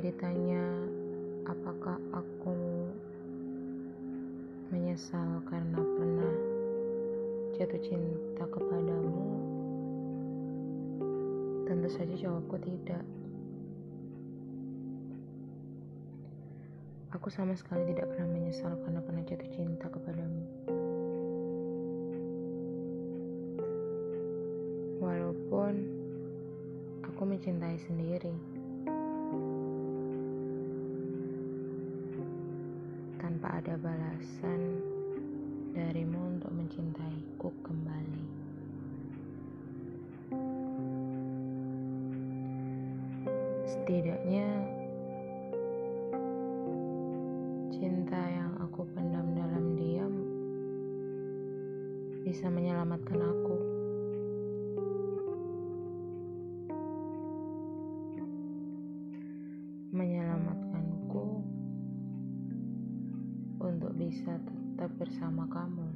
Ditanya apakah aku menyesal karena pernah jatuh cinta kepadamu, tentu saja jawabku tidak. Aku sama sekali tidak pernah menyesal karena pernah jatuh cinta kepadamu. Walaupun aku mencintai sendiri. Tanpa ada balasan darimu untuk mencintaiku kembali. Setidaknya cinta yang aku pendam dalam diam bisa menyelamatkan aku. Bisa tetap bersama kamu.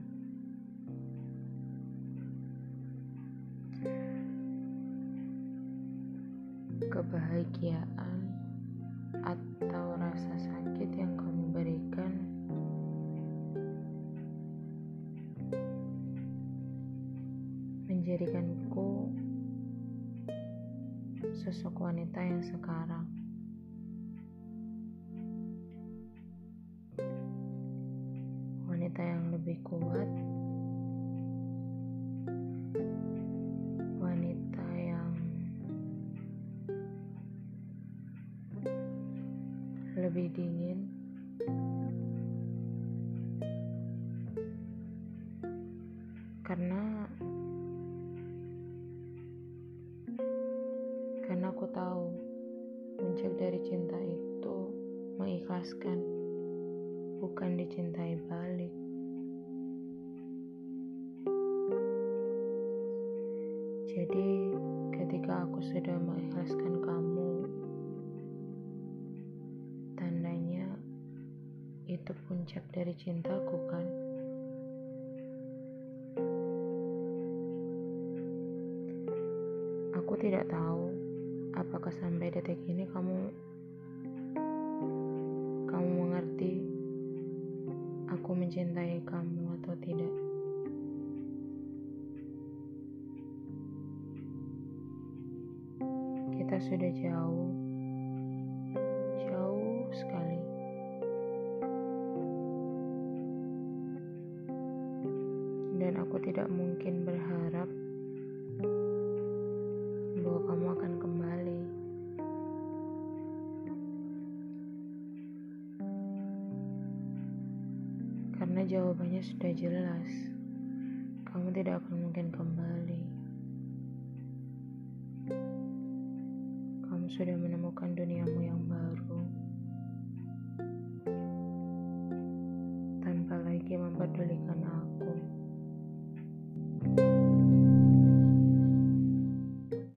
Kebahagiaan atau rasa sakit yang kamu berikan menjadikanku sosok wanita yang sekarang. Wanita yang lebih kuat, wanita yang lebih dingin, karena karena aku tahu puncak dari cinta itu mengikhlaskan, bukan dicintai balik. Jadi, ketika aku sudah mengikhlaskan kamu, tandanya itu puncak dari cintaku, kan? Aku tidak tahu apakah sampai detik ini kamu kamu mengerti aku mencintai kamu atau tidak. Kita sudah jauh, jauh sekali. Dan aku tidak mungkin berharap bahwa kamu akan kembali. Karena jawabannya sudah jelas. Kamu tidak akan mungkin kembali. Sudah menemukan duniamu yang baru. Tanpa lagi memperdulikan.